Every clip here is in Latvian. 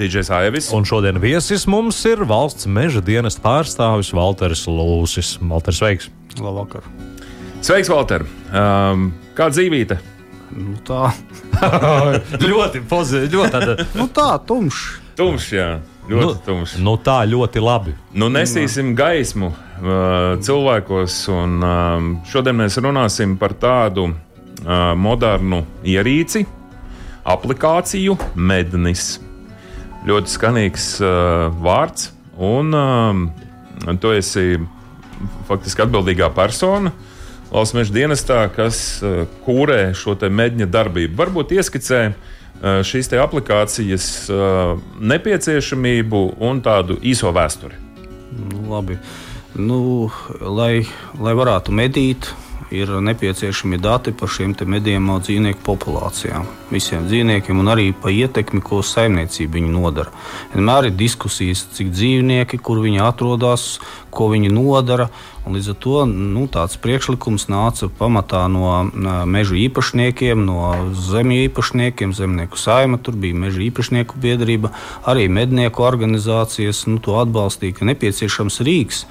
DJs Aivis. Un šodien viesis mums ir valsts meža dienas pārstāvis Walters Lūsis. Walters, sveiks! Labvakar! Sveiks, Walter! Um, kā dzīvība? Nu, tā ļoti pozitīvi. Ļoti tāda... nu, tā tumšs. Tumšs, jā. Ļoti Nu, tumšs. nu tā ļoti labi. Nu, nesīsim gaismu uh, cilvēkos, un um, šodien mēs runāsim par tādu uh, modernu ierīci, aplikāciju Mednis. Ļoti skanīgs uh, vārds, un um, tu esi faktiski atbildīgā persona. Valsts meža dienestā, kas uh, kūrē šo medņa darbību. Varbūt ieskicē uh, šīs aplikācijas uh, nepieciešamību un tādu īso vēsturi. Nu, labi. Nu, lai, lai varētu medīt, ir nepieciešami dati par šiem medījuma dzīvnieku populācijām. Visiem dzīvniekiem un arī par ietekmi, ko saimniecība viņu nodara. Vienmēr ir diskusijas, cik dzīvnieki, kur viņi atrodas, ko viņi nodara. Līdz ar to nu, tāds priekšlikums nāca pamatā no meža īpašniekiem, no zemju īpašniekiem, zemnieku saima, tur bija meža īpašnieku biedrība, arī mednieku organizācijas. Nu, to atbalstīja, ka nepieciešams rīks,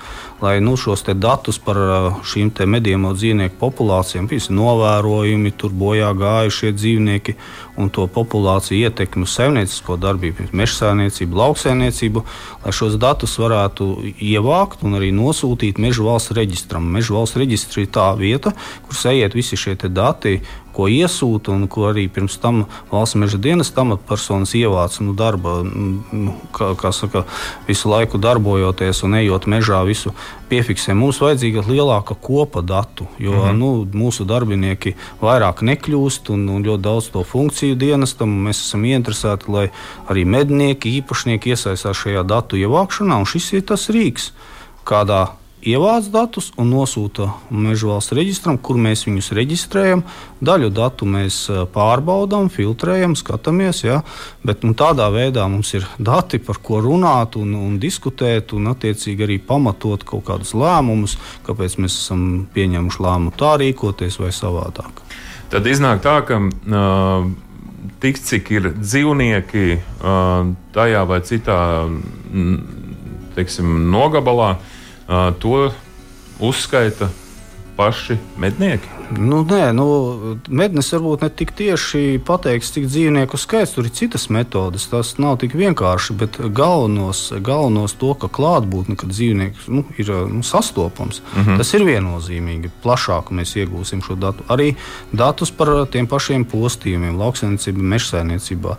lai nu, šos datus par šīm medījuma dzīvnieku populācijām, piemēram, novērojumi, tur bojā gājušie dzīvnieki un to populāciju ietekmi uz saimniecisko darbību, meža saimniecību, lauksaimniecību, lai šos datus varētu ievākt un arī nosūtīt meža valsts reģistram. Meža valsts reģistrs ir tā vieta, kur ejiet visi šie dati, ko iesūta un ko arī pirms tam valsts meža dienas amatpersonas ievāca nu, darba, nu, kā, kā saka, visu laiku darbojoties un ejot mežā, visu piefiksē. Mums vajadzīga lielāka kopa datu, jo mm -hmm. nu, mūsu darbinieki vairāk nekļūst un, un ļoti daudz to funkciju dienestam. Mēs esam ieinteresēti, lai arī mednieki, īpašnieki iesaistās šajā datu ievākšanā, un šis ir tas rīks, kādā ievāc datus un nosūta meža valsts reģistram, kur mēs viņus reģistrējam. Daļu datu mēs pārbaudām, filtrējam, skatāmies. Ja? Bet nu, tādā veidā mums ir dati, par ko runāt un, un diskutēt, un attiecīgi arī pamatot kaut kādus lēmumus, kāpēc mēs esam pieņēmuši lēmumu tā rīkoties vai savādāk. Tad iznāk tā, ka uh, tik cik ir dzīvnieki uh, tajā vai citā teiksim, nogabalā, uh, to uzskaita paši mednieki. Nu, nē, nu, mednis varbūt ne tik tieši pateiks, cik dzīvnieku skaits. Tur ir citas metodes. Tas nav tik vienkārši. Bet galvenos, galvenos to, ka klātbūtne, ka dzīvnieks nu, ir nu, sastopams, uh -huh. tas ir viennozīmīgi. Plašāk mēs iegūsim šo datu. Arī datus par tiem pašiem postījumiem, lauksaimniecībā, mežsaimniecībā.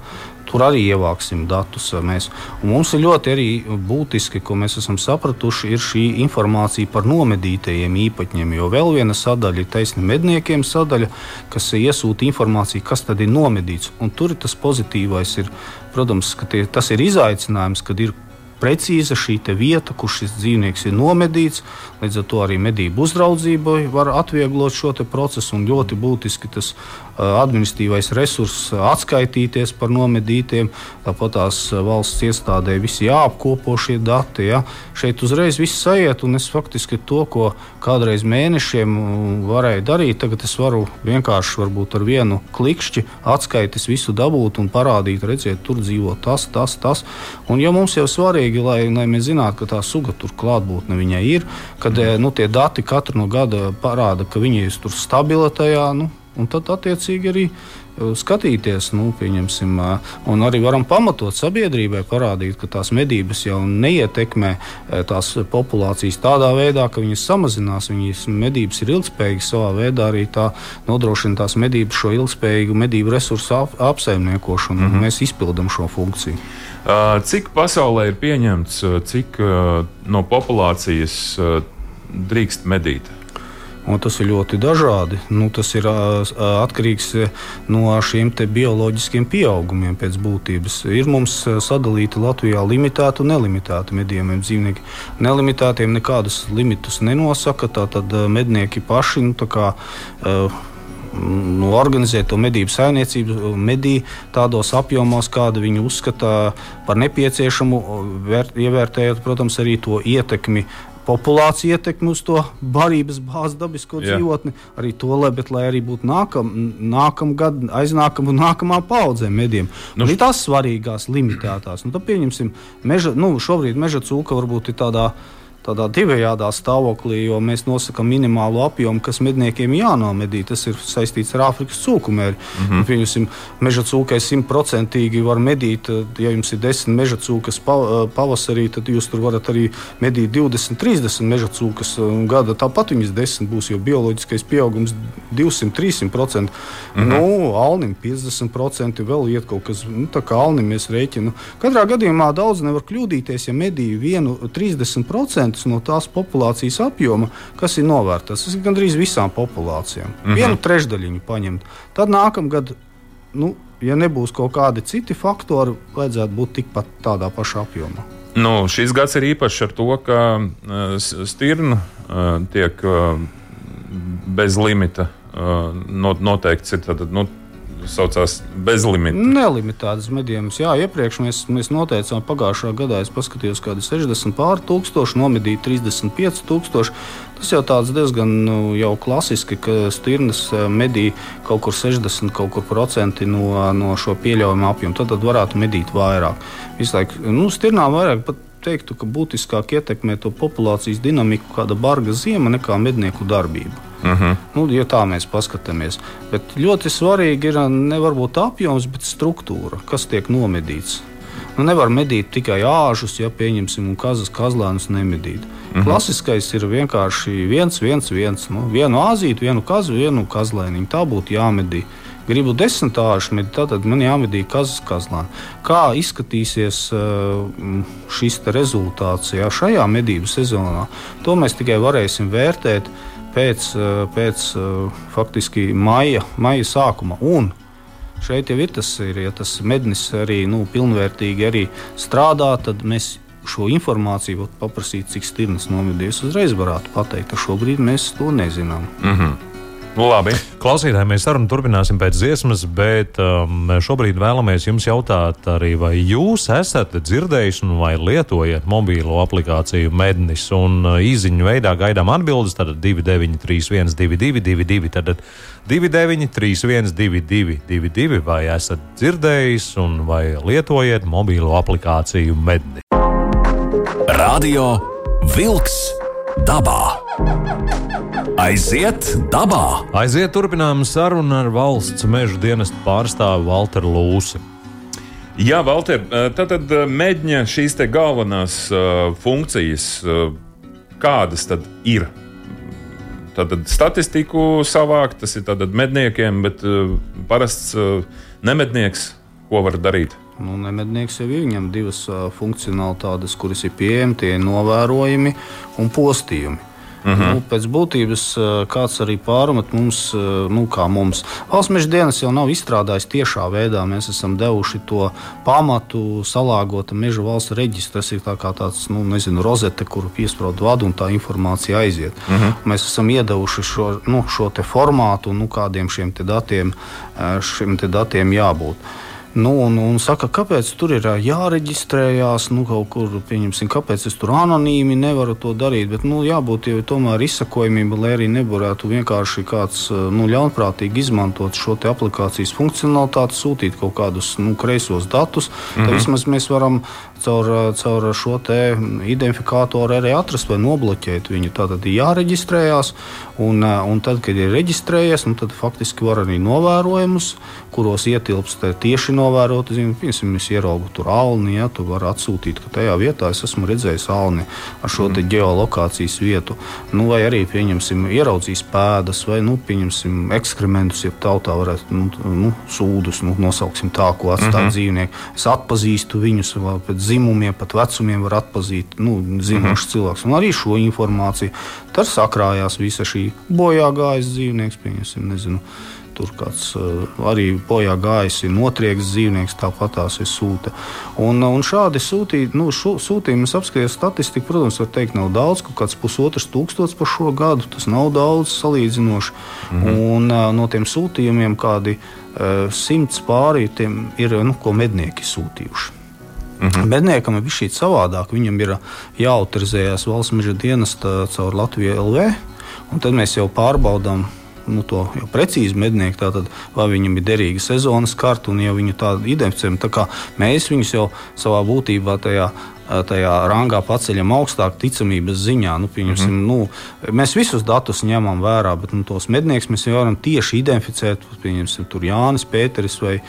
Tur arī ievāksim datus. Mēs. Un mums ir ļoti būtiski, ko mēs esam sapratuši, ir šī informācija par nomedītajiem īpaņiem. Jo vēl viena sadaļa ir taisnība medniekiem sadaļa, kas iesūta informāciju, kas tad ir nomedīts. Un tur ir tas pozitīvais, ir, protams, ka tie, tas ir izaicinājums, kad ir precīza šī vieta, kur šis dzīvnieks ir nomedīts. Līdz ar to arī medību uzraudzība var atvieglot šo procesu. Un ļoti būtiski tas administratīvais resurss atskaitīties par nomedītiem. Tāpat tās valsts iestādē visi jāapkopo šie dati. Ja. Šeit uzreiz viss aiziet, un es faktiski to, ko kādreiz mēnešiem varēju darīt, tagad es varu vienkārši ar vienu klikšķi atskaites visu dabūt un parādīt, redziet, tur dzīvo tas, tas, tas. Un ja mums jau svarīgi, lai, lai mēs zinātu, ka tā suga tur klātbūtne viņai ir, kad nu, tie dati katru no gada parāda, ka viņi ir tur stabili tajā. Nu, Un tad, attiecīgi, arī skatīties, nu, un arī varam pamatot sabiedrībai, parādīt, ka tās medības jau neietekmē tās populācijas tādā veidā, ka viņas samazinās, viņas medības ir ilgspējīgas, savā veidā arī tā nodrošina tās medības šo ilgspējīgu medību resursu ap, apsaimniekošanu. Mm -hmm. Mēs izpildām šo funkciju. Cik pasaulē ir pieņemts, cik no populācijas drīkst medīt? Un tas ir ļoti dažādi. Nu, tas ir atkarīgs no šiem bioloģiskiem pieaugumiem pēc būtības. Ir mums sadalīti Latvijā limitēti un nelimitēti medījumiem dzīvnieki. Nelimitētiem nekādus limitus nenosaka. Tātad mednieki paši nu, kā, nu, organizēt to medību saimniecību, medī tādos apjomos, kāda viņi uzskata par nepieciešamu, vērt, ievērtējot, protams, arī to ietekmi populāciju ietekmi uz to barības bāzi, dabisko Jā. dzīvotni, arī to, lai, bet, lai arī būtu nākam, nākamgad, aiznākamā un nākamā paudzē mediem. Nu, arī tās svarīgās, limitētās. Nu, tad pieņemsim, meža, nu, šobrīd meža cūka varbūt ir tādā veidā tādā divējādā stāvoklī, jo mēs nosakām minimālo apjomu, kas medniekiem jānomedī. Tas ir saistīts ar Āfrikas cūkumēri. Mm -hmm. Pieņemsim, meža cūkai simtprocentīgi var medīt. Ja jums ir desmit meža cūkas pavasarī, tad jūs tur varat arī medīt 20, 30 meža cūkas gada. Tāpat viņas desmit būs, jo bioloģiskais pieaugums 200, 300%. Mm -hmm. nu, alnim 50% vēl iet kaut kas, nu, tā kā alnim mēs rēķinām. Katrā gadījumā daudz nevar kļūdīties, ja medīju vienu 30% procentus no tās populācijas apjoma, kas ir novērtēts. Tas ir gandrīz visām populācijām. Mm -hmm. Vienu trešdaļiņu paņemt. Tad nākamgad, nu, ja nebūs kaut kādi citi faktori, vajadzētu būt tikpat tādā pašā apjomā. Nu, šis gads ir īpašs ar to, ka uh, stirna uh, tiek uh, bez limita uh, noteikts. Ir, tad, nu, saucās bezlimita. Nelimitētas medījumus. Jā, iepriekš mēs, mēs noteicām pagājušā gadā, es paskatījos, kādi 60 pār tūkstoši, nomedīja 35 tūkstoši. Tas jau tāds diezgan nu, jau klasiski, ka stirnas eh, medī kaut kur 60 kaut kur procenti no, no šo pieļaujamo apjomu. Tad, tad varētu medīt vairāk. Visu laiku nu, stirnām vairāk pat teiktu, ka būtiskāk ietekmē to populācijas dinamiku kāda barga ziema nekā mednieku darbība. Uh mhm. -huh. nu, ja tā mēs paskatāmies. Bet ļoti svarīgi ir ne varbūt apjoms, bet struktūra, kas tiek nomedīts. Nu, nevar medīt tikai āžus, ja pieņemsim, un kazas kazlēnus nemedīt. Uh mhm. -huh. Klasiskais ir vienkārši viens, viens, viens. Nu, vienu āzītu, vienu kazu, vienu kazlēniņu. Tā būtu jāmedī. Gribu desmit āžu medīt, tad man jāmedī kazas kazlēna. Kā izskatīsies šis rezultāts ja, šajā medību sezonā, to mēs tikai varēsim vērtēt pēc, eh, pēc eh, faktiski maija, maija sākuma. Un šeit jau ir tas, ir, ja tas mednis arī nu, pilnvērtīgi arī strādā, tad mēs šo informāciju paprasīt, cik stirnas nomedīs. Uzreiz varētu pateikt, ka šobrīd mēs to nezinām. Mm -hmm. Nu, labi. Klausītāji, mēs sarunu turpināsim pēc dziesmas, bet um, šobrīd vēlamies jums jautāt arī, vai jūs esat dzirdējuši vai lietojat mobīlo aplikāciju Mednis un uh, īziņu veidā gaidām atbildes. Tad 2931, 222, tad 2931, 222, vai esat dzirdējis un vai lietojat mobīlo aplikāciju Mednis? Radio Vilks dabā! Aiziet dabā! Aiziet, turpinām sarunu ar valsts meža dienesta pārstāvu Walteru Lūsi. Jā, Valter, tad mēģina šīs galvenās uh, funkcijas, uh, kādas tad ir. Tad statistiku savākt, tas ir medniekiem, bet uh, parasts nemednieks, ko var darīt? Nu, nemednieks jau ir viņam divas funkcionalitātes, kuras ir pieejamas, tie ir novērojumi un postījumi. Uh mhm. -huh. nu, pēc būtības kāds arī pārmet mums, nu, kā mums. Valsts meža dienas jau nav izstrādājis tiešā veidā. Mēs esam devuši to pamatu salāgota meža valsts reģistra. Tas ir tā kā tāds, nu, nezinu, rozete, kuru piesprāst vadu un tā informācija aiziet. Uh mhm. -huh. Mēs esam iedevuši šo, nu, šo formātu, nu, kādiem šiem datiem, šiem datiem jābūt. Nu, un, un saka, kāpēc tur ir jāreģistrējās, nu, kaut kur, pieņemsim, kāpēc es tur anonīmi nevaru to darīt. Bet, nu, jābūt jau tomēr izsakojamība, lai arī nevarētu vienkārši kāds nu, ļaunprātīgi izmantot šo aplikācijas funkcionalitāti, sūtīt kaut kādus nu, kreisos datus. Mm -hmm. Tad vismaz mēs varam caur, caur šo identifikātoru arī atrast vai nobloķēt viņu. Tātad ir jāreģistrējās, un, un tad, kad ir reģistrējies, nu, tad faktiski var arī novērojumus, kuros ietilpst tieši novērot. Piemēram, es ieraugu tur alni, ja tu vari atsūtīt, ka tajā vietā es esmu redzējis alni ar šo mm. geolokācijas vietu. Nu, vai arī pieņemsim, ieraudzīs pēdas vai nu, pieņemsim ekskrementus, ja tautā varētu nu, nu, sūdus, nu, nosauksim tā, ko atstāja mm -hmm. dzīvnieki. Es atpazīstu viņus pēc dzimumiem, pat vecumiem var atpazīt nu, zinošs mm. cilvēks. Un arī šo informāciju. Tad sakrājās visa šī bojā gājis dzīvnieks, pieņemsim, nezinu tur kāds uh, arī bojā gājis, ir notriekts dzīvnieks, tāpat tās ir sūta. Un, un šādi sūtīt, nu, šo, sūtījumus apskatīt statistiku, protams, var teikt, nav daudz, kaut kāds pusotrs tūkstots par šo gadu. Tas nav daudz salīdzinoši. Mm -hmm. Un uh, no tiem sūtījumiem kādi simts pārī ir, nu, ko mednieki sūtījuši. Mm -hmm. Medniekam ir bijis savādāk. Viņam ir jāautorizējas valsts meža dienesta caur Latviju LV, un tad mēs jau pārbaudām nu, to jau precīzi mednieku, tātad, vai viņam ir derīga sezonas karta, un ja viņu tādu identificējam, tā kā mēs viņus jau savā būtībā tajā tajā rangā paceļam augstāk ticamības ziņā. Nu, mm -hmm. nu, mēs visus datus ņemam vērā, bet nu, tos medniekus mēs varam tieši identificēt. Tur Jānis, Pēteris vai e,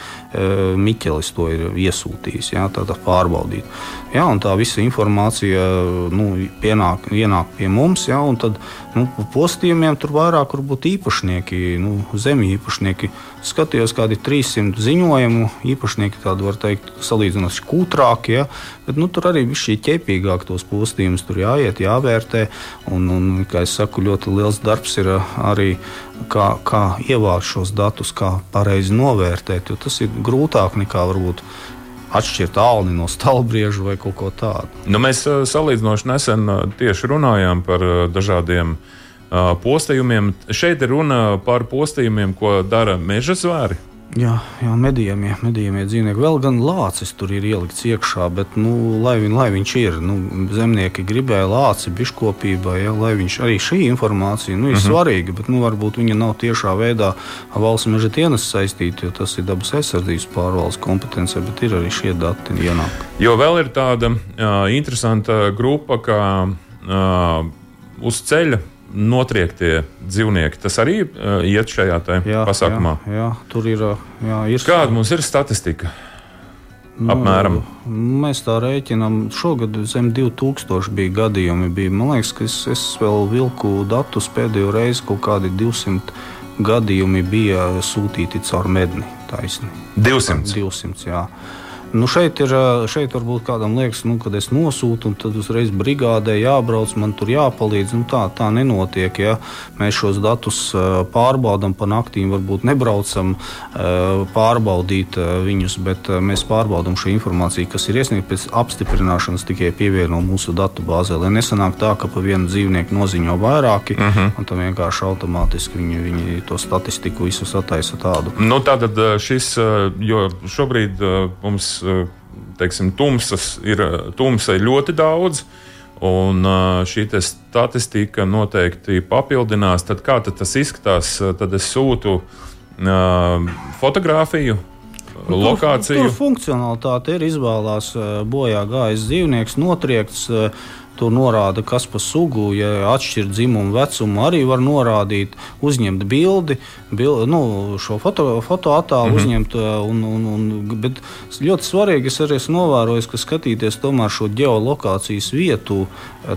Miķelis to ir iesūtījis, jā, tādā pārbaudīt. Jā, tā visa informācija nu, pienāk, ienāk pie mums, jā, un tad nu, postījumiem tur vairāk varbūt īpašnieki, nu, zemju īpašnieki. Skatījos, kādi 300 ziņojumu īpašnieki, tādi var teikt, salīdzinoši kūtrāki, ja, bet nu, tur arī bija šī ķepīgāk tos postījumus tur jāiet, jāvērtē. Un, un, kā es saku, ļoti liels darbs ir uh, arī kā, kā ievākt šos datus, kā pareizi novērtēt, jo tas ir grūtāk nekā varbūt atšķirt alni no stalbrieža vai kaut ko tādu. Nu, mēs uh, salīdzinoši nesen uh, tieši runājām par dažādiem postījumiem. Šeit ir runa par postījumiem, ko dara meža zvēri. Jā, jā medījumie, medījumie dzīvnieki. Vēl gan lācis tur ir ielikts iekšā, bet, nu, lai, viņ, lai viņš ir, nu, zemnieki gribēja lāci biškopībā, ja, lai viņš arī šī informācija nu, ir uh mhm. -huh. svarīga, bet, nu, varbūt viņa nav tiešā veidā valsts meža dienas saistīta, jo tas ir dabas aizsardzības pārvaldes kompetence, bet ir arī šie dati ienāk. Jo vēl ir tāda uh, interesanta grupa, kā uh, uz ceļa notriektie dzīvnieki. Tas arī uh, iet šajā jā, pasākumā. Jā, jā, tur ir. Jā, ir Kāda mums ir statistika? Nu, Apmēram. Mēs tā rēķinām. Šogad zem 2000 bija gadījumi. Bija, man liekas, ka es, es vēl vilku datus pēdējo reizi kaut kādi 200 gadījumi bija sūtīti caur medni. Taisni. 200. 200 jā. Nu šeit, ir, šeit varbūt kādam liekas, nu, kad es nosūtu, un tad uzreiz brigādē jābrauc, man tur jāpalīdz. Nu, tā, tā nenotiek. Ja? Mēs šos datus pārbaudām pa naktīm, varbūt nebraucam pārbaudīt viņus, bet mēs pārbaudām šo informāciju, kas ir iesniegta pēc apstiprināšanas, tikai pievieno mūsu datu bāzē. Lai nesanāk tā, ka pa vienu dzīvnieku noziņo vairāki, uh mhm. -huh. un tam vienkārši automātiski viņi, viņi to statistiku visu sataisa tādu. Nu, tātad šis, jo šobrīd mums teiksim, tumsas ir, tumsa ir ļoti daudz. Un eh, šī statistika noteikti papildinās. Tad kā tad tas izskatās? Tad es sūtu uh, fotografiju, nu, lokāciju. Tur, tur funkcionalitāte ir izvēlēts bojā gājis dzīvnieks, notriekts. Uh, Tur norāda, kas pa sugu, ja atšķir dzimumu, vecumu, arī var norādīt, uzņemt bildi, bildi nu, šo foto, fotoattēlu mm -hmm. uzņemt. Un, un, un, bet ļoti svarīgi es arī esmu novērojis, ka skatīties tomēr šo geolokācijas vietu,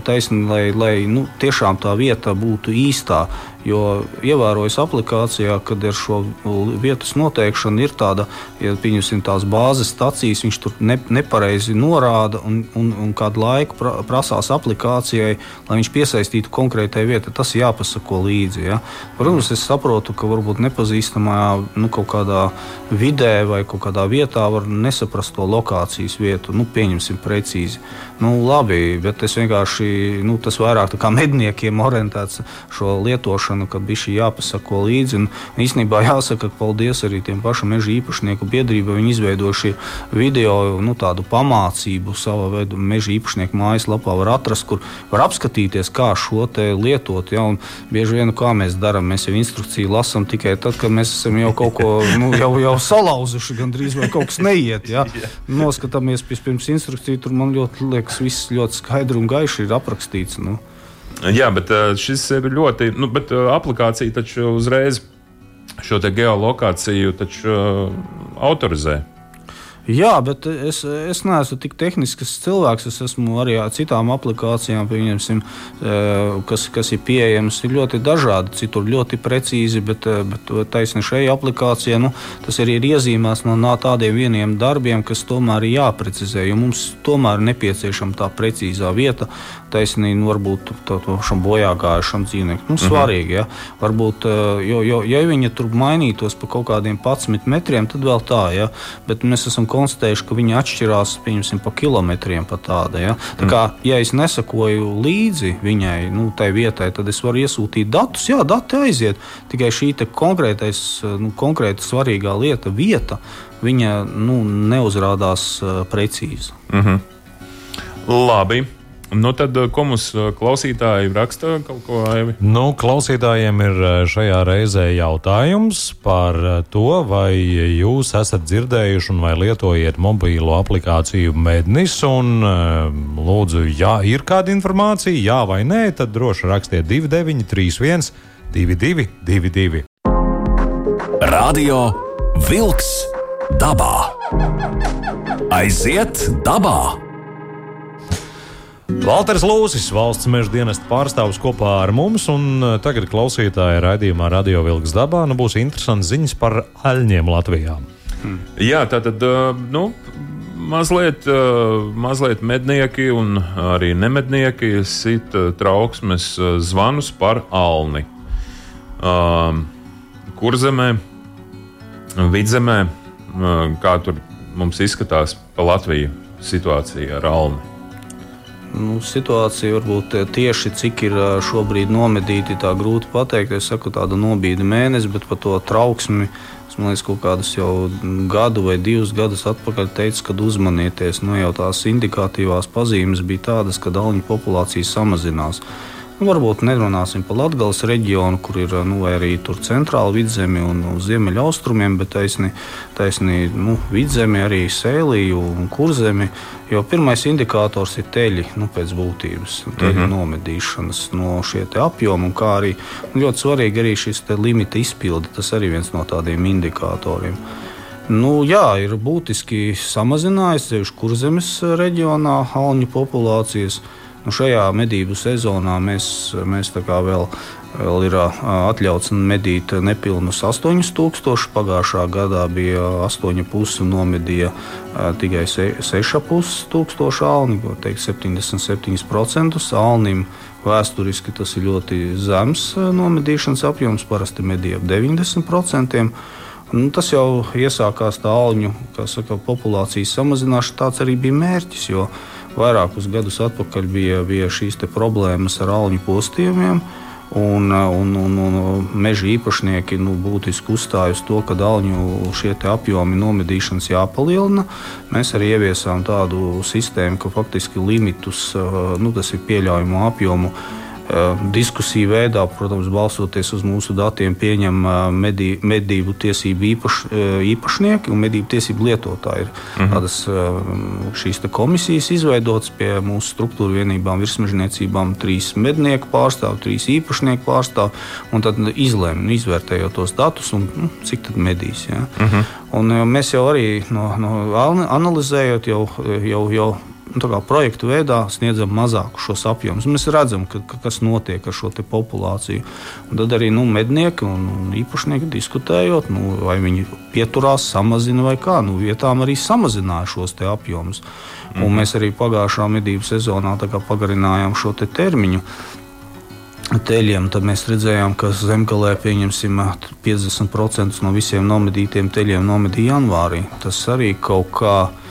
taisni, lai, lai nu, tiešām tā vieta būtu īstā. Jo ievērojis aplikācijā, kad ir šo vietas noteikšana, ir tāda, ja pieņemsim tās bāzes stacijas, viņš tur ne, nepareizi norāda un, un, un kādu laiku pra, prasās aplikācijai, lai viņš piesaistītu konkrētai vietai. Tas jāpasako līdzi. Ja? Protams, es saprotu, ka varbūt nepazīstamā nu, kaut kādā vidē vai kaut kādā vietā var nesaprast to lokācijas vietu. Nu, pieņemsim precīzi. Nu, labi, bet es vienkārši nu, tas vairāk kā medniekiem orientēts šo lietošanu ievērošanu, ka bija šī jāpasako līdzi. Un, īstenībā jāsaka, ka paldies arī tiem pašiem meža īpašnieku biedrībai. Viņi izveidojuši video nu, tādu pamācību savā veidā. Meža īpašnieku mājaslapā var atrast, kur var apskatīties, kā šo lietot. Ja, bieži vien, kā mēs darām, mēs jau instrukciju lasām tikai tad, kad mēs esam jau kaut ko nu, jau, jau salauzuši, gandrīz vai kaut kas neiet. Ja. Noskatāmies pirms instrukciju, tur man ļoti liekas, viss ļoti skaidri un gaiši ir aprakstīts. Nu. Jā, bet šis ir ļoti. Nu, bet aplikācija taču uzreiz šo geolokāciju taču, autorizē. Jā, bet es, es neesmu tik tehnisks cilvēks. Es esmu arī ar citām aplikācijām, kas, kas ir pieejamas. Ir ļoti dažādi, citur ļoti precīzi, bet, bet taisni šai aplikācijai nu, tas arī ir iezīmēts no tādiem vieniem darbiem, kas tomēr ir jāprecizē. Mums tomēr ir nepieciešama tā precīzā vieta, taisnība nu, varbūt tam bojā gājušam dzīvniekam. Nu, mhm. svarīgi, ja? Varbūt, jo, jo, ja viņi tur mainītos pa kaut kādiem 11 metriem, tad vēl tā, ja? bet mēs esam konstatējuši, ka viņi atšķirās pa kilometriem. Pa tāda, ja? Tā kā, ja es nesakoju līdzi viņai, nu, tai vietai, tad es varu iesūtīt datus. Jā, dati aiziet. Tikai šī konkrētais, nu, konkrēta svarīgā lieta, vieta, viņa nu, neuzrādās uh, precīzi. Mm -hmm. Labi. Nu, tad, ko mums klausītāji raksta? Ko, nu, klausītājiem ir šajā reizē jautājums par to, vai jūs esat dzirdējuši un vai lietojat mobīlo aplikāciju Mednis. Un, lūdzu, ja ir kāda informācija, jā vai nē, tad droši rakstiet 2931, 2222. Radio Wolks dabā. Aiziet dabā! Valters Lūsis, valsts meža dienesta pārstāvis kopā ar mums, un eh, tagad klausītāja raidījumā Radio Vilks dabā nu, būs interesants ziņas par aļņiem Latvijā. Hmm. Jā, tā tad, eh, nu, mazliet, eh, mazliet mednieki un arī nemednieki sit trauksmes zvanus par alni. Um, kurzemē, vidzemē, kā tur mums izskatās pa Latviju situācija ar alni. Nu, situācija varbūt tieši cik ir šobrīd nomedīti, tā grūti pateikt. Es saku, tāda nobīde mēnesis, bet par to trauksmi. Es man liekas, kaut kādus jau gadu vai divus gadus atpakaļ teicu, kad uzmanieties. Nu, jau tās indikatīvās pazīmes bija tādas, ka daļņu populācija samazinās. Nu, varbūt nerunāsim par Latvijas reģionu, kur ir nu, arī centrāla vidzeme un ziemeļaustrumiem, bet taisni, taisni nu, vidzeme, arī sēlīju un kurzemi. Jo pirmais indikators ir teļi nu, pēc būtības, teļu mm -hmm. nomedīšanas no šie apjomi, kā arī nu, ļoti svarīgi arī šis limita izpilde. Tas arī viens no tādiem indikatoriem. Nu, jā, ir būtiski samazinājies ceļš kurzemes reģionā alņu populācijas. Nu, šajā medību sezonā mēs, mēs vēl, vēl ir atļauts medīt nepilnus 8000. Pagājušā gadā bija 8,5 un nomedīja tikai 6,5 tūkstoši alni, ko teikt 77% alnim. Vēsturiski tas ir ļoti zems nomedīšanas apjoms, parasti medīja ap 90%. Nu, tas jau iesākās tā alņu saka, populācijas samazināšana. Tāds arī bija mērķis. Jo, Vairākus gadus atpakaļ bija, bija šīs problēmas ar alņu postījumiem. Un, un, un, un meža īpašnieki nu, būtiski uzstāja uz to, ka daļņu apjomi nomedīšanas jāpalielina. Mēs arī ieviesām tādu sistēmu, ka faktiski limitus, nu, tas ir pieļaujamo apjomu, Eh, diskusiju veidā, protams, balstoties uz mūsu datiem, pieņem eh, medī, medību tiesību īpaš, eh, īpašnieki un medību tiesību lietotāji. Ir uh mhm. -huh. tādas šīs komisijas izveidotas pie mūsu struktūra vienībām, virsmežniecībām, trīs mednieku pārstāvji, trīs īpašnieku pārstāvji, un tad izlēma, izvērtējot tos datus un nu, cik tad medīs. Ja? Uh mhm. -huh. Un mēs jau arī no, no analizējot, jau, jau, jau nu, projektu veidā sniedzam mazāku šos apjomus. Mēs redzam, ka, ka, kas notiek ar šo populāciju. Un tad arī nu, mednieki un, un īpašnieki diskutējot, nu, vai viņi pieturās, samazina vai kā. Nu, vietām arī samazināja šos apjomus. Mm. Un mēs arī pagājušā medību sezonā pagarinājām šo te termiņu teļiem, tad mēs redzējām, ka zemgālē pieņemsim 50% no visiem nomedītiem teļiem nomedīja janvārī. Tas arī kaut kādā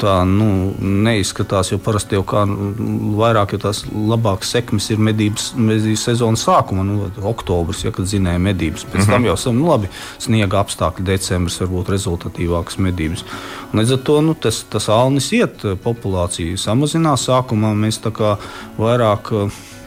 tā nu, neizskatās. Jo parasti jau kā nu, vairāk, jo tās labākas sekmes ir medības, medības sezonas sākuma, nu, oktobris, ja, kad zinēja medības. Pēc mm -hmm. tam jau esam nu, labi, sniega apstākļi, decembris var būt rezultatīvākas medības. Un līdz ar to nu, tas, tas alnis iet, populācija samazinās. Sākumā mēs tā kā vairāk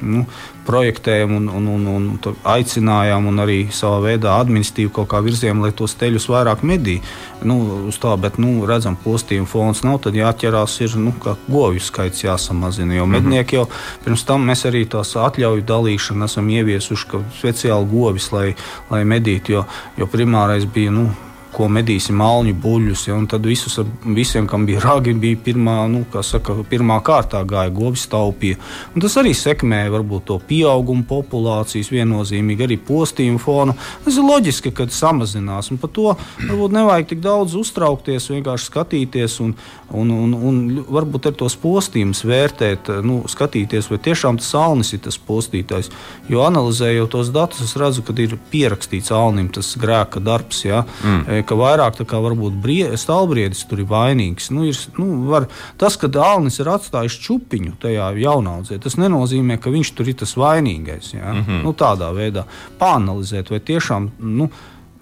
nu, projektējam un, un, un, un aicinājām, un arī savā veidā administratīvi kaut kā virzījām, lai tos teļus vairāk medī. Nu, tā, bet nu, redzam, postījuma fons nav, tad jāķerās ir nu, govju skaits jāsamazina. Jo mhm. mednieki jau pirms tam mēs arī tās atļauju dalīšanu esam ieviesuši, ka speciāli govis, lai, lai medītu, jo, jo primārais bija. Nu, ko medīsim malņu buļļus. Ja, tad visus, visiem, kam bija ragi, bija pirmā, nu, saka, pirmā kārtā gāja govis taupīja. Un tas arī sekmēja varbūt to pieaugumu populācijas viennozīmīgi, arī postījumu fonu. Tas ir loģiski, ka samazinās. Un par to varbūt nevajag tik daudz uztraukties, vienkārši skatīties un, un, un, un varbūt ar tos postījumus vērtēt, nu, skatīties, vai tiešām tas alnis ir tas postītājs. Jo analizējot tos datus, es redzu, ka ir pierakstīts alnim tas grēka darbs. Ja? Mm. E, ka vairāk kā varbūt stāvbriedis tur ir vainīgs. Nu, ir, nu, var, tas, ka Dānis ir atstājis čupiņu tajā jaunaudzē, tas nenozīmē, ka viņš tur ir tas vainīgais. Ja? Mm -hmm. nu, tādā veidā pāanalizēt, vai tiešām. Nu,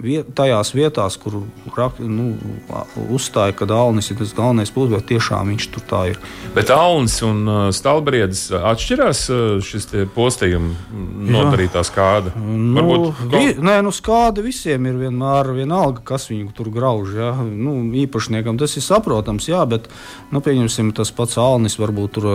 viet, tajās vietās, kur nu, uzstāja, ka Alnis ir tas galvenais pūlis, bet tiešām viņš tur tā ir. Bet Alnis un Stalbriedis atšķirās šis postījuma nodarītā skāda? Nu, Varbūt, vi, nē, nu skāda visiem ir vienmēr vienalga, kas viņu tur grauž. Ja? Nu, īpašniekam tas ir saprotams, jā, bet, nu, pieņemsim, tas pats Alnis varbūt tur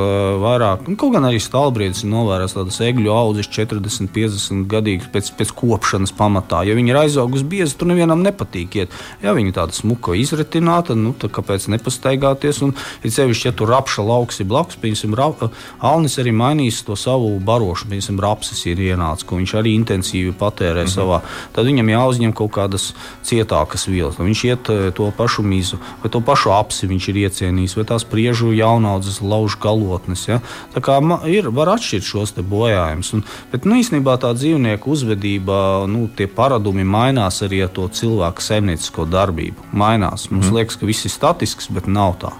vairāk, nu, kaut gan arī Stalbriedis ir novērojis tādas egļu audzes 40, 50 gadīgas pēc, pēc kopšanas pamatā. Ja viņi ir aizaugusi biezi, tur nevienam nepatīk iet. Ja viņi tāda smuka izretināta, nu, tad kāpēc nepastaigāties? Un, ja sevišķi, ja tur rapša lauks ir blakus, piemēram, ra, Alnis arī mainīs to savu barošu, piemēram, rapsis ir ienācis, ko viņš arī intensīvi patērē mhm. savā. Tad viņam jāuzņem kaut kādas cietākas vielas. Viņš iet eh, to pašu mizu, vai to pašu apsi viņš ir iecienījis, vai tās priežu jaunaudzes lauž galotnes. Ja? Tā kā ir, var atšķirt šos bojājumus. Bet nu, īstenībā tā dzīvnieku uzvedība, nu, tie paradumi mainās arī ar to cilvēku saimniecisko darbību. Mainās. Mums mm. liekas, ka viss ir statisks, bet nav tā.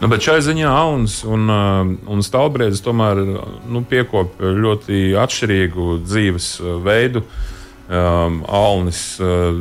Nu, bet šai ziņā Auns un, uh, un Stalbriedis tomēr nu, piekopja ļoti atšķirīgu dzīves uh, veidu. Um, Alnis uh,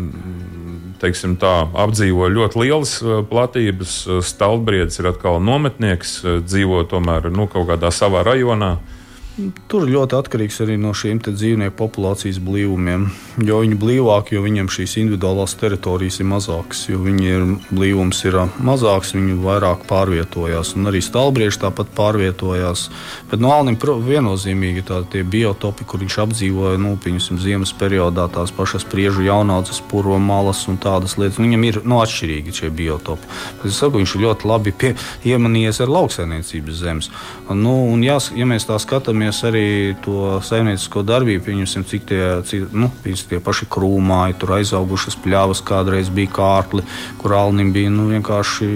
teiksim, tā, apdzīvo ļoti lielas platības, Stalbriedis ir atkal nometnieks, dzīvo tomēr nu, kaut kādā savā rajonā. Uh, Tur ļoti atkarīgs arī no šiem dzīvnieku populācijas blīvumiem. Jo viņi ir blīvāki, jo viņiem šīs individuālās teritorijas ir mazākas. Jo viņiem blīvums ir mazāks, viņi vairāk pārvietojās. Un arī stāvbrieži tāpat pārvietojās. Bet no Alnim viennozīmīgi tādi biotopi, kur viņš apdzīvoja nu, piņusim, ziemas periodā, tās pašas priežu jaunaudzes, purva malas un tādas lietas. Viņam ir nu, atšķirīgi šie biotopi. Es saku, viņš ir ļoti labi pie, iemanījies ar lauksainiecības zemes. Nu, un, jā, ja mēs tā skatāmies, skatāmies arī to saimniecisko darbību, pieņemsim, cik tie, cik, nu, tie paši krūmāji, tur aizaugušas pļavas, kādreiz bija kārkli, kur alnim bija nu, vienkārši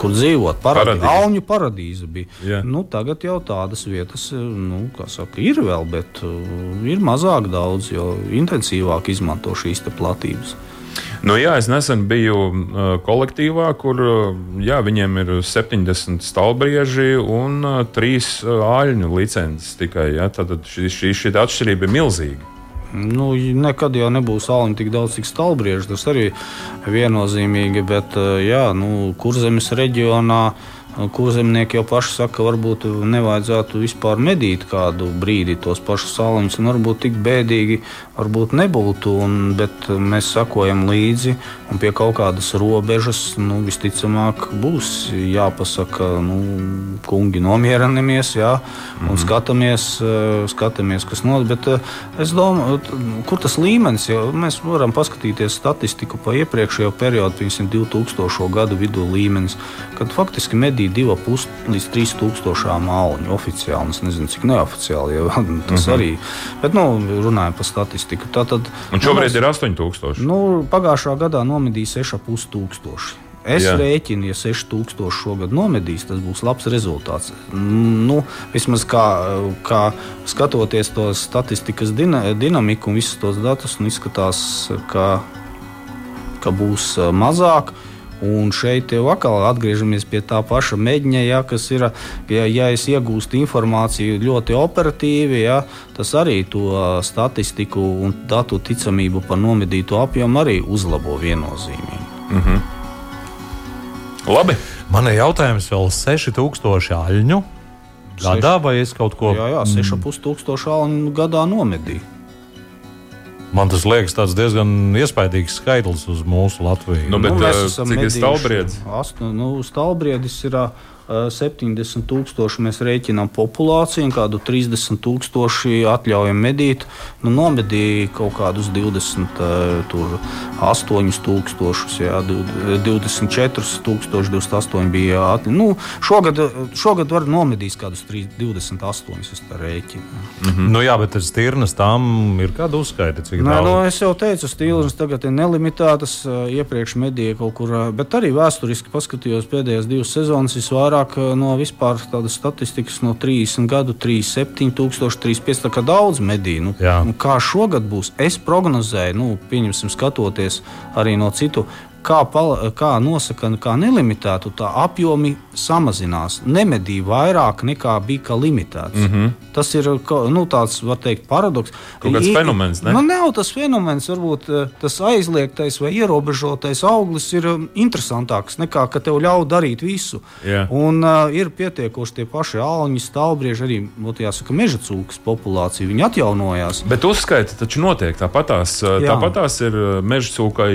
kur dzīvot. Paradī, Alņu paradīze bija. Yeah. Nu, tagad jau tādas vietas nu, saka, ir vēl, bet uh, ir mazāk daudz, jo intensīvāk izmanto šīs platības. Nu, jā, es nesen biju uh, kolektīvā, kur uh, jā, viņiem ir 70 stāvbrieži un uh, 3 uh, āļņu licences tikai. Ja? Tad šī, šī, šī atšķirība ir milzīga. Nu, nekad jau nebūs sāliņa tik daudz, cik stāvbrieži. Tas arī viennozīmīgi, bet jā, nu, kurzemes reģionā. Kurzemnieki jau paši saka, ka varbūt nevajadzētu vispār medīt kādu brīdi tos pašus sāliņus, un varbūt tik bēdīgi varbūt nebūtu, un, bet mēs sakojam līdzi, un pie kaut kādas robežas nu, visticamāk būs jāpasaka, nu, kungi nomierinamies, jā, un mm -hmm. skatāmies, eh, skatāmies, kas notiek. Bet eh, es domāju, kur tas līmenis, jo mēs varam paskatīties statistiku pa iepriekšējo periodu, piemēram, 2000. gadu vidū līmenis, kad faktiski medīja 2,5 līdz 3 tūkstošām alņu oficiāli. Es nezinu, cik neoficiāli, jo tas mm -hmm. arī, bet nu, runājam par statistiku statistiku. Tātad, Un šobrīd nu, ir 8000. Nu, pagājušā gadā nomedīja 6,5 tūkstoši. Es Jā. rēķinu, ja 6000 šogad nomedīs, tas būs labs rezultāts. Nu, vismaz kā, kā skatoties to statistikas dina, dinamiku un visus tos datus, nu, izskatās, ka, ka būs mazāk. Uh, Un šeit jau atkal atgriežamies pie tā paša mēģņa, ja, kas ir, ja, ja es iegūstu informāciju ļoti operatīvi, ja, tas arī to statistiku un datu ticamību par nomedīto apjomu arī uzlabo viennozīmīgi. Mm -hmm. Labi. Man ir jautājums vēl 6000 aļņu gadā, vai es kaut ko tādu? Jā, jā 6500 aļņu gadā nomedīju. Man tas liekas diezgan iespaidīgs skaitlis uz mūsu Latviju. Nu, bet, nu, uh, cik ir stāvbriedis? Astu, nu, stāvbriedis ir 70 tūkstoši mēs rēķinām populāciju, un kādu 30 tūkstoši atļaujam medīt. Nu, nomedīja kaut kādus 20, tur, 8 tūkstošus, jā, 24 tūkstoši, 28 bija atļauts. Nu, šogad, šogad var nomedīt kādus 3, 28, es tā rēķinu. Mm -hmm. Nu jā, bet tas tirnas tam ir kāda uzskaita, cik Nē, nu, es jau teicu, stīlis tagad ir nelimitētas, iepriekš medīja kaut kur, bet arī vēsturiski paskatījos pēdējās divas sezonas visvairāk vairāk eh, no vispār tādas statistikas, no 30 gadu, 37, 35. Tā kā daudz mediju. Nu, nu, kā šogad būs? Es prognozēju, nu, pieņemsim, skatoties arī no citu kā, pala, kā nosaka, kā nelimitētu, tā apjomi samazinās. Nemedīja vairāk nekā bija limitēts. Mm -hmm. Tas ir nu, tāds, var teikt, paradoks. Kaut kāds I, fenomens, ne? Nu, nav tas fenomens, varbūt eh, tas aizliegtais vai ierobežotais auglis ir um, interesantāks nekā, ka tev ļauj darīt visu. Yeah. Un uh, ir pietiekoši tie paši alņi, stāvbrieži, arī, būtu jāsaka, meža cūkas populācija. Viņi atjaunojās. Bet uzskaita taču notiek tāpatās. Tāpatās ir meža cūkai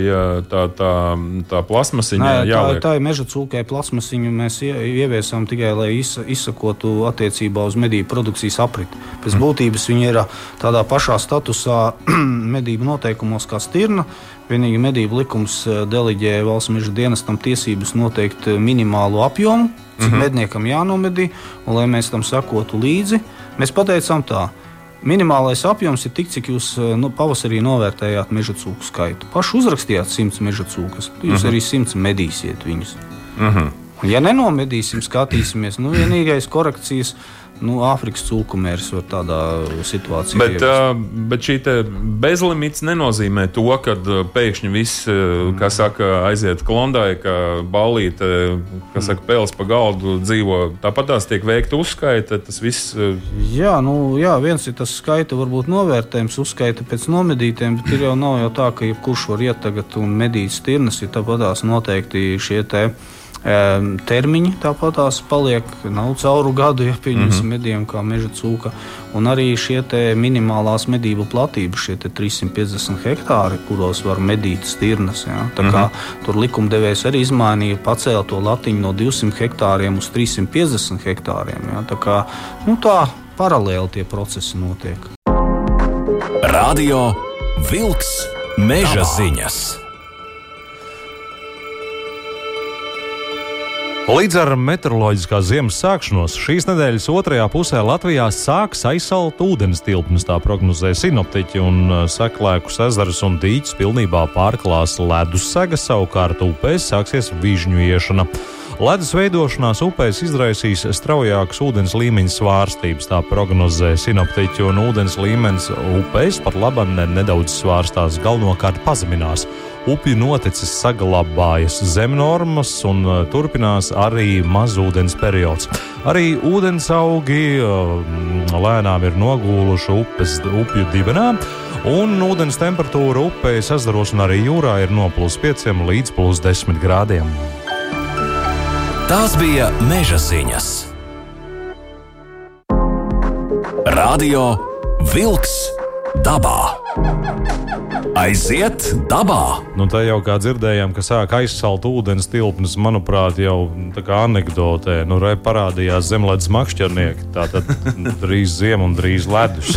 tā, tā tā plasmasiņa jāliek. Tā, tā ir meža cūkai plasmasiņa. Mēs ieviesām tikai, lai izsakotu attiecībā uz medību produkcijas apriti. Pēc mm. būtības viņa ir tādā pašā statusā medību noteikumos kā stirna. Vienīgi medību likums deleģē valsts meža dienestam tiesības noteikt minimālo apjomu, cik mm -hmm. medniekam jānomedī, un lai mēs tam sekotu līdzi, mēs pateicām tā. Minimālais apjoms ir tik, cik jūs eh, nu, pavasarī novērtējāt meža cūku skaitu. Pašu uzrakstījāt 100 meža cūkas, jūs uh mhm. -huh. arī 100 medīsiet viņus. Uh mhm. -huh. Un, ja nenomedīsim, skatīsimies, nu, vienīgais korekcijas nu, Āfrikas cūkumērs var tādā situācijā. Bet, uh, bet šī bezlimits nenozīmē to, ka pēkšņi viss, kā saka, aiziet klondai, ka balīte, kas saka, pēles pa galdu dzīvo. Tāpat tās tiek veikta uzskaita. Tas viss. Jā, nu, jā, viens ir tas skaita, varbūt novērtējums, uzskaita pēc nomedītiem, bet ir jau nav jau tā, ka jebkurš var iet tagad un medīt stirnas, ja tāpat tās noteikti šie te termiņi tāpatās paliek. Nav cauru gadu, ja pieņemsim mm -hmm. mediem kā meža cūka. Un arī šie minimālās medību platības, šie 350 hektāri, kuros var medīt stirnas. Ja? Mm -hmm. tur likumdevējs arī izmainīja, pacēla to latiņu no 200 hektāriem uz 350 hektāriem. Ja? Tā kā nu, tā paralēli tie procesi notiek. Radio Vilks Meža ziņas! Līdz ar meteoroloģiskās ziemas sākšanos šīs nedēļas otrajā pusē Latvijā sāks aizsalt ūdens tilpnes, tā prognozē sinoptiķi, un uh, seklēkus ezerus un dīķus pilnībā pārklās ledus sega, savukārt upēs sāksies vižņu iešana. Ledus veidošanās upēs izraisīs straujākas ūdens līmeņa svārstības, tā prognozē sinoptiķi, un ūdens līmenis upēs pat labam nedaudz svārstās, galvenokārt pazeminās. Upju notecis saglabājas zem normas un uh, turpinās arī mazūdens periods. Arī ūdens augi uh, lēnām ir nogūluši upes, upju dibenā. Un ūdens temperatūra upēs, ezeros un arī jūrā ir no plus 5 līdz plus 10 grādiem. Tās bija meža ziņas. Radio Wolks dabā. Aiziet dabā! Nu, tā jau kā dzirdējām, ka sāk aizsalt ūdens tilpnes, manuprāt, jau tā kā anekdotē. Nu, re parādījās zemledus makšķernieki. Tā tad drīz ziema un drīz ledus.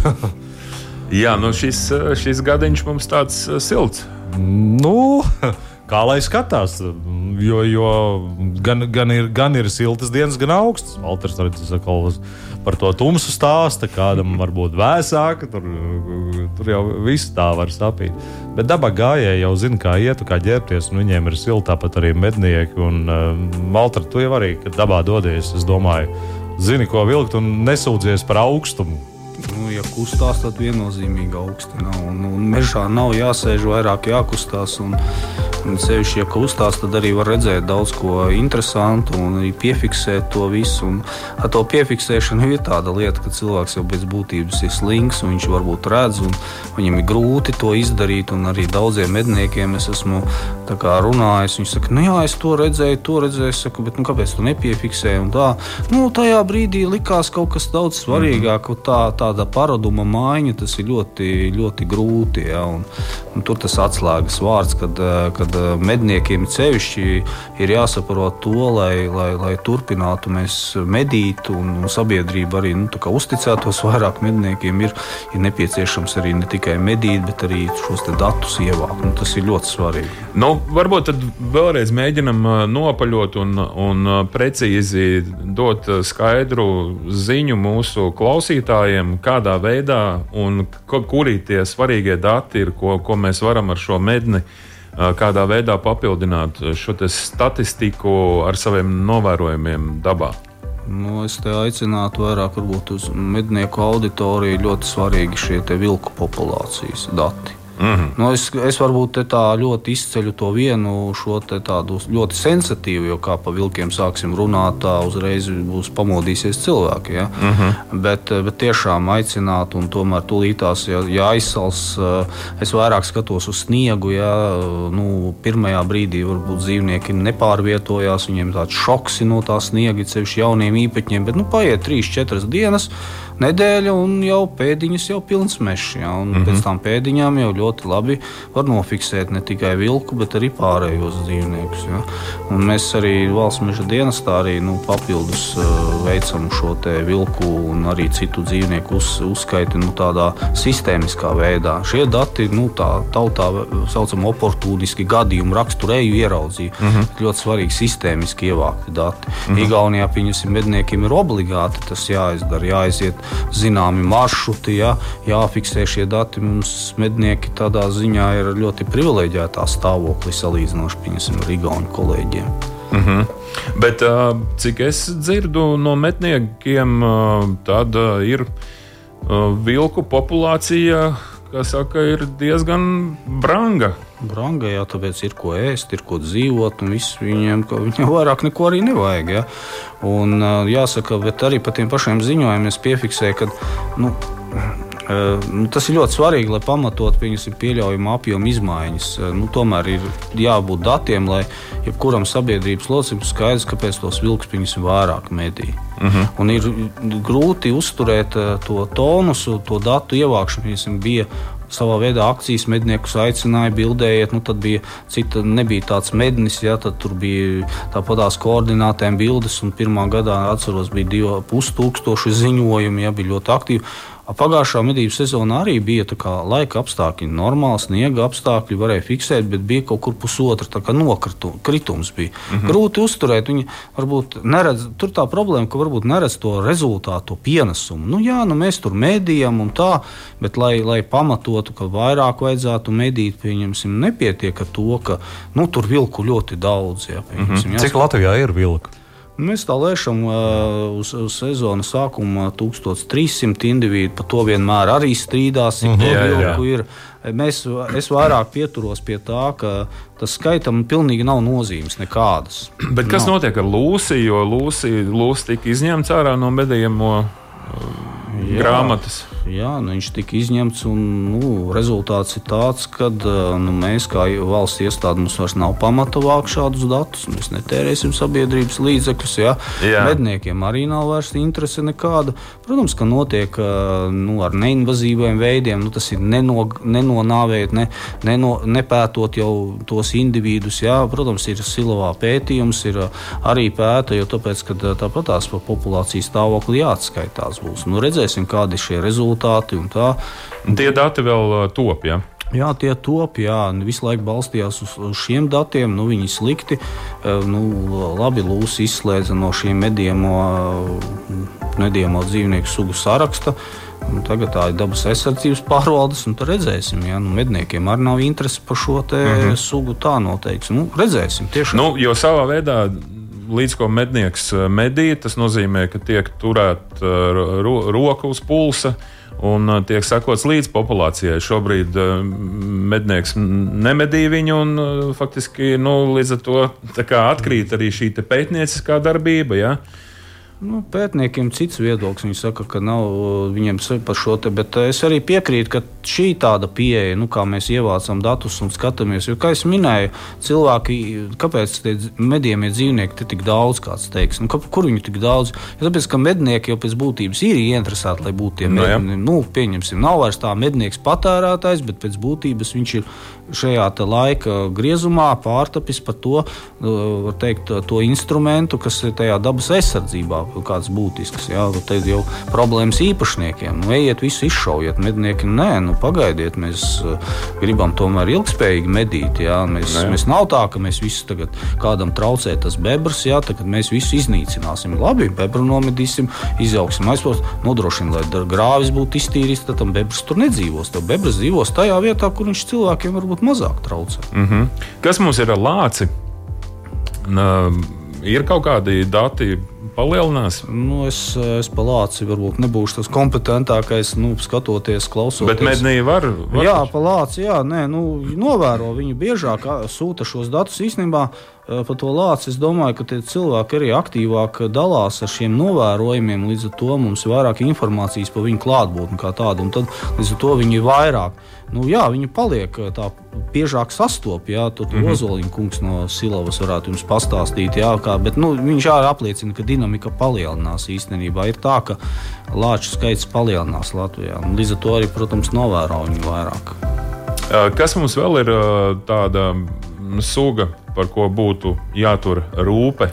Jā, nu šis, šis gadiņš mums tāds uh, silts. Nu, kā lai skatās. Jo, jo gan, gan, ir, gan ir siltas dienas, gan augstas. Valters arī par to tumsu stāsta, kādam varbūt vēsāka. Tur, tur jau viss tā var sapīt. Bet dabā gājēji jau zina, kā iet, kā ģērbties. Viņiem ir silti, tāpat arī mednieki. Un uh, Valter, tu jau arī, kad dabā dodies, es domāju, zini, ko vilkt un nesūdzies par augstumu. Nu, ja kustās, tad viennozīmīgi augsti nav. Un, un mežā nav jāsēž vairāk, jākustās. Un, Sevišķi, ja kustās, tad arī var redzēt daudz ko interesantu un arī piefiksēt to visu. Un ar to piefiksēšanu ir tāda lieta, ka cilvēks jau pēc būtības ir slings, un viņš varbūt redz, un viņam ir grūti to izdarīt. Arī daudziem medniekiem es esmu runājis. Viņi saka, nu jā, es to redzēju, to redzēju, es saku, bet nu, kāpēc tu nepiefiksēji? Tā. Nu, tajā brīdī likās kaut kas daudz svarīgāk, mm -hmm. tā, tā tāda paraduma maiņa, tas ir ļoti, ļoti grūti. Ja, un, un tur tas atslēgas vārds, kad, kad medniekiem cevišķi ir jāsaprot to, lai, lai, lai turpinātu mēs medīt un, un sabiedrība arī nu, uzticētos vairāk medniekiem, ir, ir nepieciešams arī ne tikai medīt, bet arī šos datus ievākt. Nu, tas ir ļoti svarīgi. Nu, varbūt tad vēlreiz mēģinam nopaļot un, un precīzi dot skaidru ziņu mūsu klausītājiem, kādā veidā un kuri tie svarīgie dati ir, ko, ko mēs varam ar šo medni kādā veidā papildināt šo statistiku ar saviem novērojumiem dabā. Nu, es te aicinātu vairāk uz mednieku auditoriju. Ļoti svarīgi šie vilku populācijas dati. Mm -hmm. nu, es, es varbūt tā ļoti izceļu to vienu šo tādu ļoti sensitīvu, jo kā pa vilkiem sāksim runāt, tā uzreiz būs pamodīsies cilvēki. Ja? Mm -hmm. bet, bet tiešām aicināt, un tomēr tūlītās ja, jāizsals. Eh, es vairāk skatos uz sniegu. Ja? Nu, pirmajā brīdī varbūt dzīvnieki nepārvietojās, viņiem tāds šoks no tā sniega, ceļš jauniem īpaņiem, bet nu, paiet 3-4 dienas nedēļa, un jau pēdiņas jau pilns mežs. Ja, mm -hmm. Pēc tam pēdiņām jau ļoti labi var nofiksēt ne tikai vilku, bet arī pārējos dzīvniekus. Ja. Un mēs arī valsts meža dienestā arī nu, papildus uh, veicam šo vilku un arī citu dzīvnieku uz, uzskaiti nu, tādā sistēmiskā veidā. Šie dati nu, tā tautā saucam oportuniski gadījumu raksturēju ieraudzīju. Mm -hmm. Ļoti svarīgi sistēmiski ievākti dati. Mm -hmm. Igaunijā, pieņemsim, medniekiem ir obligāti tas jāizdara, jāiziet zināmi maršruti, ja, jāfiksē šie dati. Mums mednieki tādā ziņā ir ļoti privileģētā stāvoklī salīdzinoši ar Igaunu kolēģiem. Mm -hmm. Bet cik es dzirdu no medniekiem, tad ir vilku populācija, saka, ir diezgan branga. Branga, jā, tāpēc ir ko ēst, ir ko dzīvot, un viss viņiem, viņiem vairāk neko arī nevajag. Ja? Un, jāsaka, bet arī par tiem pašiem ziņojumiem es piefiksēju, ka nu, tas ir ļoti svarīgi, lai pamatot pieļaujumu apjomu izmaiņas. Nu, tomēr ir jābūt datiem, lai jebkuram sabiedrības loceklim skaidrs, kāpēc tos vilks ir vairāk medī. Uh mhm. -huh. Un ir grūti uzturēt to tonusu, to datu ievākšanu. Piemēram, bija savā veidā akcijas medniekus aicināja, bildējiet. Nu, tad bija cita, nebija tāds mednis, ja, tur bija tāpatās koordinātēm bildes. Un pirmā gadā, atceros, bija divi pustūkstoši ziņojumi, ja bija ļoti aktīvi. Pagājušā medību sezonā arī bija laika apstākļi, normāli sniega apstākļi, varēja fiksēt, bet bija kaut kur pusotra kritums. Bija. Mm -hmm. Grūti uzturēt. Viņi varbūt neredz, tur tā problēma, ka varbūt neredz to rezultātu, to pienesumu. Nu, jā, nu, mēs tur medījam un tā, bet lai, lai pamatotu, ka vairāk vajadzētu medīt, pieņemsim, nepietiek ar to, ka nu, tur vilku ļoti daudz. Jā, mm -hmm. Cik Latvijā ir vilku? Mēs tā lēšam uz, uz sezonas sākuma 1300 individu. Par to vienmēr arī strīdās. Mm -hmm, jā, jā. Ir. Mēs, es vairāk pieturos pie tā, ka tas skaitam pilnīgi nav nozīmes nekādas. Bet kas nav. notiek ar Lūsiju? Jo Lūsija Lūs tika izņemts ārā no medījuma grāmatas. Jā, nu, viņš tika izņemts. Un, nu, rezultāts ir tāds, ka nu, mēs, kā valsts iestāde, mums vairs nav pamata vākt šādus datus. Mēs netērēsim sabiedrības līdzekļus. Jā. Jā. Medniekiem arī nav vairs interese nekāda. Protams, ka notiek nu, ar neinvazīviem veidiem. Nu, tas ir neno, nenonāvēt, ne, neno, nepētot jau tos individus. Jā. Protams, ir silovā pētījums, ir arī pēta, jo tāpēc, tāpat tās par populācijas stāvokli jāatskaitās būs. Nu, redzēsim, kādi ir šie rezultāti. Tie dati vēl uh, top. Ja? Jā, tie top, jā, visu laiku balstījās uz, uz šiem datiem. Nu, viņi slikti, uh, nu, labi lūs izslēdza no šiem medījuma, medījuma dzīvnieku sugu saraksta. Un tagad tā ir dabas aizsardzības pārvaldes, un tur redzēsim, ja nu, medniekiem arī nav interese par šo mm -hmm. sugu. Tā noteikti. Nu, redzēsim, tiešām. Nu, jo savā veidā līdz ko mednieks eh, medī, tas nozīmē, ka tiek turēta eh, ro roka uz pulsa. Un eh, tiek sakots līdz populācijai. Šobrīd mednieks nemedī viņu, un faktiski nu, līdz ar to atkrīt arī šī pētnieciskā darbība. Ja? Nu, pētniekiem cits viedoklis. Viņi saka, ka nav viņiem par šo te, bet es arī piekrītu, ka šī tāda pieeja, nu, kā mēs ievācam datus un skatāmies, jo, kā jau minēju, cilvēki, kāpēc tie medījumie dzīvnieki ir tik daudz, kāds teiks, nu, kur viņi tik daudz? Ja tāpēc, ka mednieki jau pēc būtības ir ieinteresēti, lai būtu tie mednieki. No, nu, pieņemsim, nav vairs tā mednieks patērētājs, bet pēc būtības viņš ir šajā laika griezumā pārtapis par to, teikt, to instrumentu, kas ir tajā dabas aizsardzībā kāds būtisks. Jā, tad jau problēmas īpašniekiem. Nu, ejiet, visu izšaujiet. Mednieki, nē, nu, pagaidiet, mēs uh, gribam tomēr ilgspējīgi medīt. Jā. Mēs, nē. mēs nav tā, ka mēs visu tagad kādam traucē tas bebrs, jā, tagad mēs visu iznīcināsim. Labi, bebru nomedīsim, izaugsim aizpūst, nodrošinām, lai grāvis būtu iztīrīts, tad tam bebrs tur nedzīvos. Tad bebrs dzīvos tajā vietā, kur viņš cilvēkiem varbūt mazāk traucē. Mm -hmm. Kas mums ir ar lāci? Uh, ir kaut kādi dati palielinās? Nu, es, es palāci varbūt nebūšu tas kompetentākais, nu, skatoties, klausoties. Bet mednī var, var? Jā, palāci, jā, nē, nu, novēro viņu biežāk sūta šos datus īstenībā. Par to lāci es domāju, ka tie cilvēki arī aktīvāk dalās ar šiem novērojumiem. Līdz ar to mums ir vairāk informācijas par viņu klātbūtni kā tādu, un tad līdz ar to viņi ir vairāk nu, jā, viņi paliek tā biežāk sastopti. Tur mm -hmm. Ozoliņa kungs no Silavas varētu jums pastāstīt, jā, kā, bet nu, viņš arī apliecina, ka dinamika palielinās īstenībā. Ir tā, ka lāču skaits palielinās Latvijā. Un līdz ar to arī, protams, novēro viņu vairāk. Kas mums vēl ir tāda suga, par ko būtu jātur rūpe?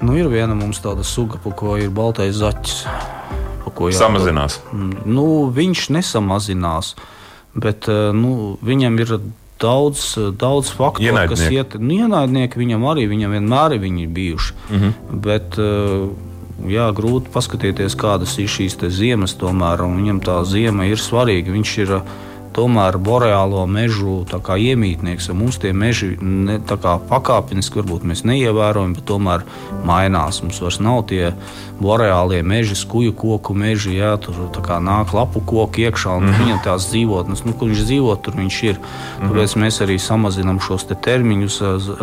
Nu, ir viena mums tāda suga, par ko ir baltais zaķis. Samazinās. Nu, viņš nesamazinās. Uh, bet eh, nu, viņam ir daudz, daudz faktoru, kas iet. Nu, ienaidnieki viņam arī viņam vienmēr ir bijuši. Mm -hmm. Bet, eh, Jā, grūti paskatīties, kādas ir šīs ziemas. Tomēr viņam tā zima ir svarīga. Viņš ir uh, tomēr boreālo mežu iemītnieks. Mums tie meži ne, pakāpeniski varbūt mēs neievērojam, bet tomēr mainās. Mums vairs nav tie boreālie meži, skuju koku meži, jā, tur nāk lapu koku iekšā un mm -hmm. viņam tās dzīvotnes, nu, kur viņš dzīvo, tur viņš ir. Tāpēc mm -hmm. mēs arī samazinām šos te termiņus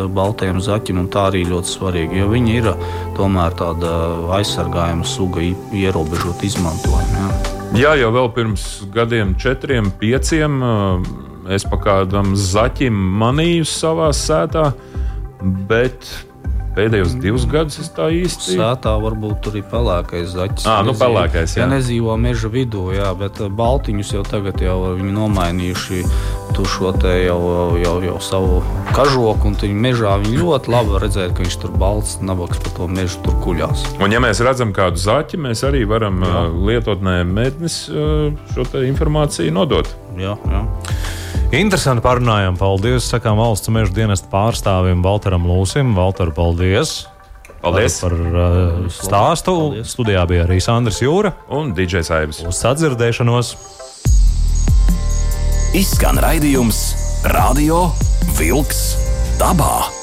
baltajiem zaķim, un tā arī ļoti svarīgi, jo viņi ir tomēr tāda aizsargājuma suga ierobežot izmantojumu. Jā. Jā, jau vēl pirms gadiem, četriem, pieciem, es pa kādam zaķim manīju savā sētā, bet pēdējos divus gadus es tā īsti. Sētā varbūt tur ir pelēkais zaķis. Ah, nu pelēkais, jā. Ja nedzīvo meža vidū, jā, bet baltiņus jau tagad jau viņi nomainījuši tu šo te jau, jau, jau savu kažoku, un viņa mežā viņa ļoti labi redzēt, ka viņš tur balsts, nabaks pa to mežu tur kuļās. Un ja mēs redzam kādu zaķi, mēs arī varam jā. lietotnē mednis šo informāciju nodot. Jā, jā. Interesanti parunājām. Paldies, sakām valsts meža dienesta pārstāvim Valteram Lūsim. Valter, paldies! Paldies par uh, stāstu. Paldies. Studijā bija arī Sandrs Jūra un DJs Aibs. Uz sadzirdēšanos! Izskan raidījums Radio Wolks dabā.